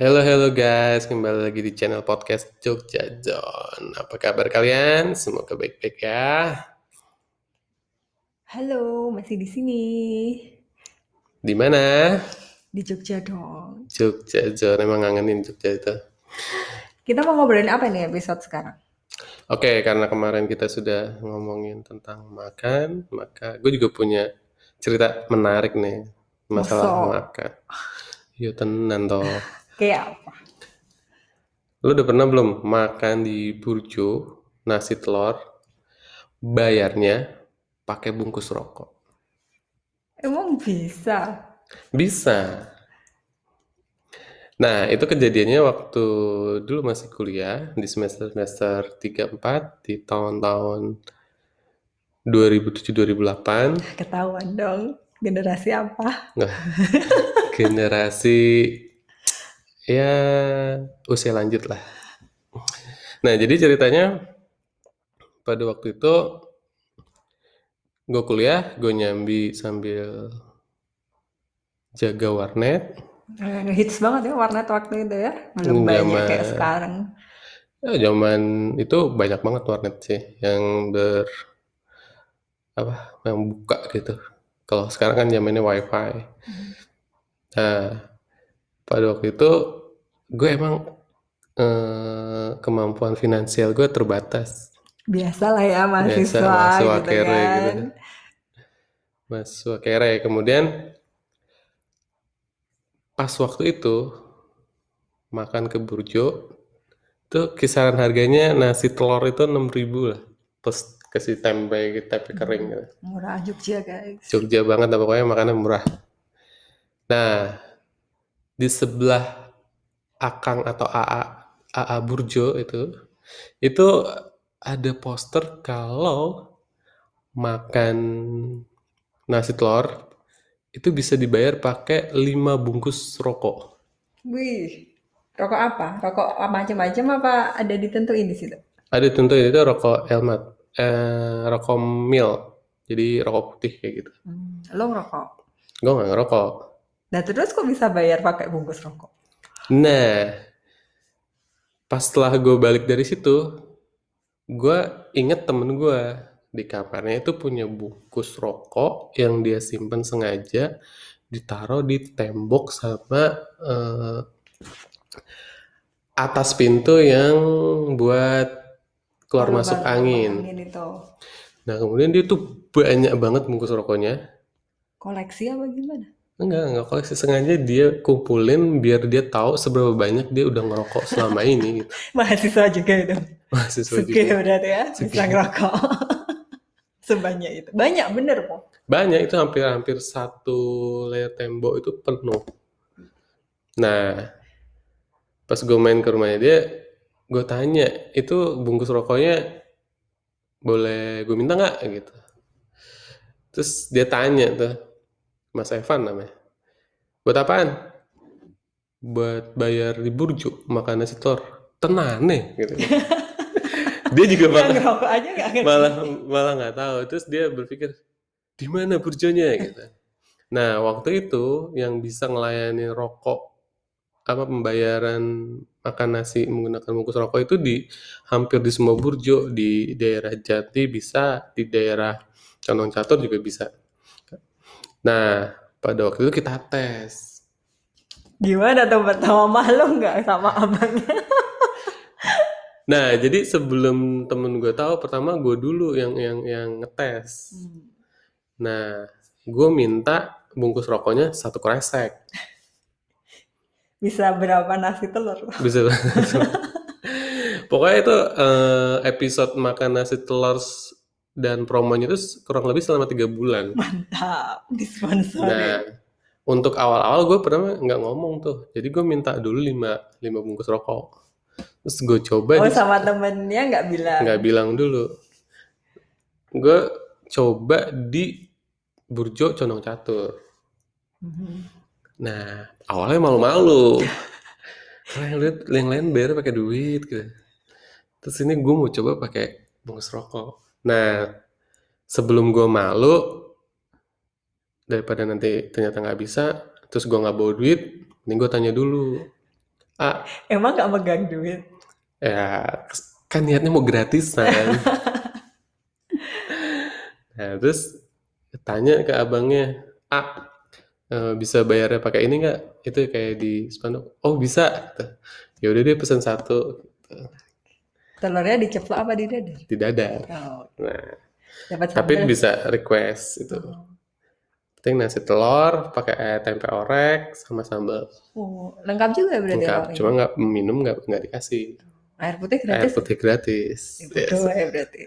Halo halo guys, kembali lagi di channel podcast Jogja John. Apa kabar kalian? Semoga baik-baik ya. Halo, masih di sini. Di mana? Di Jogja dong. Jogja John. Emang ngangenin Jogja itu. Kita mau ngobrolin apa nih episode sekarang? Oke, karena kemarin kita sudah ngomongin tentang makan, maka gue juga punya cerita menarik nih masalah Masa? makan. Yo tenan toh. Kayak apa? Lu udah pernah belum makan di Burjo nasi telur bayarnya pakai bungkus rokok? Emang bisa? Bisa. Nah, itu kejadiannya waktu dulu masih kuliah di semester-semester 3-4 di tahun-tahun 2007-2008. Ketahuan dong. Generasi apa? Nah, generasi ya usia lanjut lah. Nah, jadi ceritanya pada waktu itu gue kuliah, gue nyambi sambil jaga warnet. Eh, Ngehits banget ya warnet waktu itu ya. Belum banyak kayak sekarang. Ya, zaman itu banyak banget warnet sih yang ber apa yang buka gitu. Kalau sekarang kan zamannya wifi. Nah, pada waktu itu gue emang eh, kemampuan finansial gue terbatas. Biasa lah ya mahasiswa mahasiswa gitu kere kan. gitu. Mahasiswa kere. Kemudian pas waktu itu makan ke Burjo itu kisaran harganya nasi telur itu 6.000 lah. Plus kasih tempe tempe kering gitu. Murah Jogja guys. Jogja banget pokoknya makanan murah. Nah, di sebelah Akang atau AA AA Burjo itu itu ada poster kalau makan nasi telur itu bisa dibayar pakai 5 bungkus rokok. Wih, rokok apa? Rokok macam-macam apa ada ditentuin di situ? Ada tentu itu rokok Elmat, eh, rokok mil, jadi rokok putih kayak gitu. Hmm, lo ngerokok. Gue nggak ngerokok. Nah terus kok bisa bayar pakai bungkus rokok? Nah, pas setelah gue balik dari situ, gue inget temen gue di kamarnya itu punya bungkus rokok yang dia simpen sengaja ditaruh di tembok sama eh, atas pintu yang buat keluar masuk Lubang- angin. angin itu. Nah, kemudian dia tuh banyak banget bungkus rokoknya. Koleksi apa gimana? Enggak, enggak koleksi sengaja dia kumpulin biar dia tahu seberapa banyak dia udah ngerokok selama ini gitu. Mahasiswa juga itu. Mahasiswa Suge juga. berarti ya, Suge. bisa ngerokok. Sebanyak itu. Banyak bener kok. Banyak itu hampir-hampir satu layar tembok itu penuh. Nah, pas gue main ke rumahnya dia, gue tanya, itu bungkus rokoknya boleh gue minta nggak gitu. Terus dia tanya tuh, Mas Evan namanya, buat apaan? Buat bayar di Burjo makan nasi telur. Tenane gitu. dia juga malah aja gak ngerti. malah malah nggak tahu terus dia berpikir di mana burjonya gitu nah waktu itu yang bisa ngelayani rokok apa pembayaran makan nasi menggunakan bungkus rokok itu di hampir di semua burjo di daerah Jati bisa di daerah Condong Catur juga bisa nah pada waktu itu kita tes Gimana tuh pertama malu nggak sama abangnya? nah jadi sebelum temen gue tahu pertama gue dulu yang yang yang ngetes Nah, gue minta bungkus rokoknya satu kresek. Bisa berapa nasi telur? Bisa. Pokoknya itu eh, episode makan nasi telur dan promonya itu kurang lebih selama tiga bulan. Mantap, disponsori. Nah, untuk awal-awal gue pernah nggak ngomong tuh. Jadi gue minta dulu lima, lima bungkus rokok. Terus gue coba oh sama temennya nggak bilang? nggak bilang dulu. Gue coba di Burjo Condong Catur. Mhm. Nah, awalnya malu-malu. Karena yang lihat yang lain bayar pakai duit gitu. Terus ini gue mau coba pakai bungkus rokok. Nah, sebelum gue malu, daripada nanti ternyata nggak bisa, terus gue nggak bawa duit, ini gue tanya dulu, ah Emang nggak megang duit? ya kan niatnya mau gratisan nah terus tanya ke abangnya ah bisa bayarnya pakai ini nggak itu kayak di spanduk oh bisa gitu. ya udah dia pesan satu. Telurnya diceplok apa di dada? di dadar Oh, nah dapat tapi sambal. bisa request itu Oh. penting nasi telur pakai eh, tempe orek sama sambal Oh, lengkap juga berarti lengkap lauknya. cuma nggak minum nggak nggak dikasih Air putih air gratis. putih gratis Ya, Yes. ya berarti.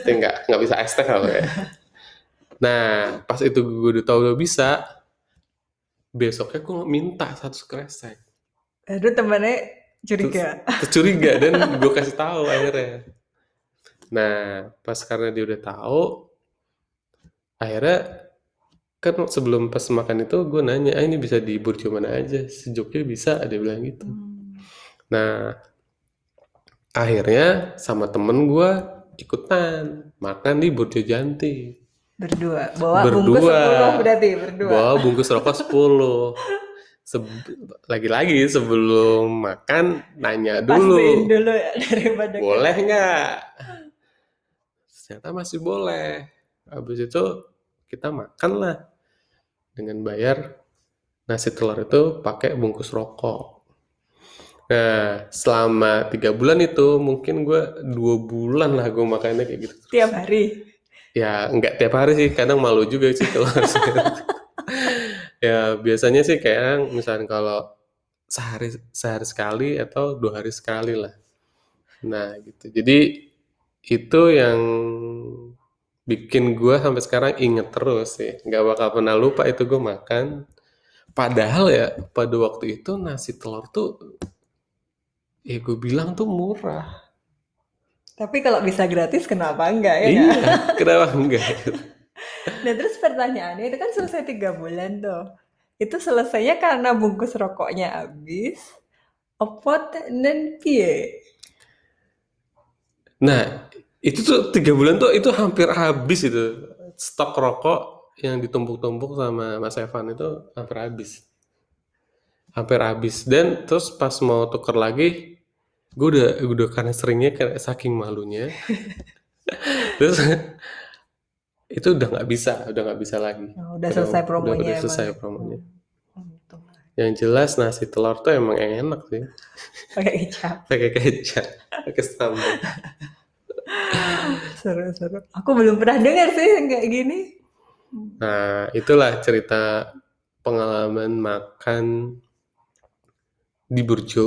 Tapi nggak nggak bisa es teh kalau ya nah pas itu gue udah tahu udah bisa besoknya gue minta satu kresek Aduh temennya curiga. terus curiga dan gue kasih tahu akhirnya nah pas karena dia udah tahu akhirnya kan sebelum pas makan itu gue nanya ah ini bisa di Burjo mana aja Jogja bisa dia bilang gitu Hmm. nah akhirnya sama temen gue ikutan makan di Burjo Janti Berdua. Bawa bungkus Berdua. 10 berarti berdua. bawa bungkus rokok 10 Lagi-lagi sebelum makan nanya Pastiin dulu dulu ya daripada boleh nggak ternyata masih boleh habis itu kita makan lah dengan bayar nasi telur itu pakai bungkus rokok nah selama tiga bulan itu mungkin gue dua bulan lah gue makannya kayak gitu terus. tiap hari. ya nggak tiap hari sih kadang malu juga sih kalau harus ya biasanya sih kayak misalnya kalau sehari sehari sekali atau dua hari sekali lah. Nah gitu. Jadi itu yang bikin gue sampai sekarang inget terus sih. Nggak bakal pernah lupa itu gue makan. Padahal ya pada waktu itu nasi telur tuh ya gue bilang tuh murah. Tapi kalau bisa gratis kenapa enggak ya? iya nggak? kenapa enggak Nah terus pertanyaannya itu kan selesai tiga bulan tuh. Itu selesainya karena bungkus rokoknya habis. Opot dan piye? Nah, itu tuh tiga bulan tuh itu hampir habis itu stok rokok yang ditumpuk-tumpuk sama Mas Evan itu hampir habis, hampir habis. Dan terus pas mau tuker lagi, gue udah udah karena seringnya kayak saking malunya, terus itu udah nggak bisa, udah nggak bisa lagi. Oh, udah selesai udah, promonya udah emang. selesai promonya. Untung. Yang jelas nasi telur tuh emang enak sih, Pakai kecap. pakai kecap, pakai sambal. Seru-seru. Aku belum pernah dengar sih yang kayak gini. Nah, itulah cerita pengalaman makan di Burjo,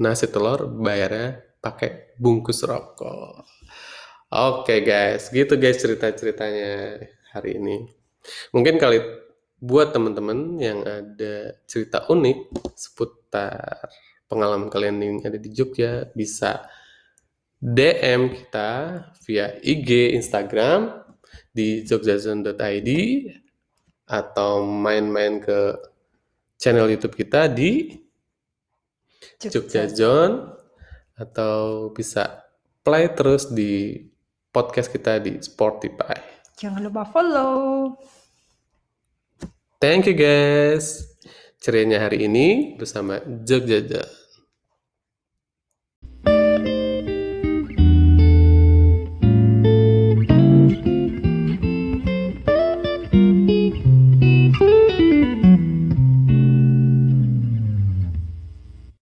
nasi telur bayarnya pakai bungkus rokok. Oke guys, gitu guys cerita-ceritanya hari ini. Mungkin kali buat teman-teman yang ada cerita unik seputar pengalaman kalian yang ada di Jogja bisa DM kita via IG Instagram di jogjazone.id atau main-main ke channel YouTube kita di Jogja Zone atau bisa play terus di podcast kita di Spotify. Jangan lupa follow. Thank you guys. Cerianya hari ini bersama Jogja.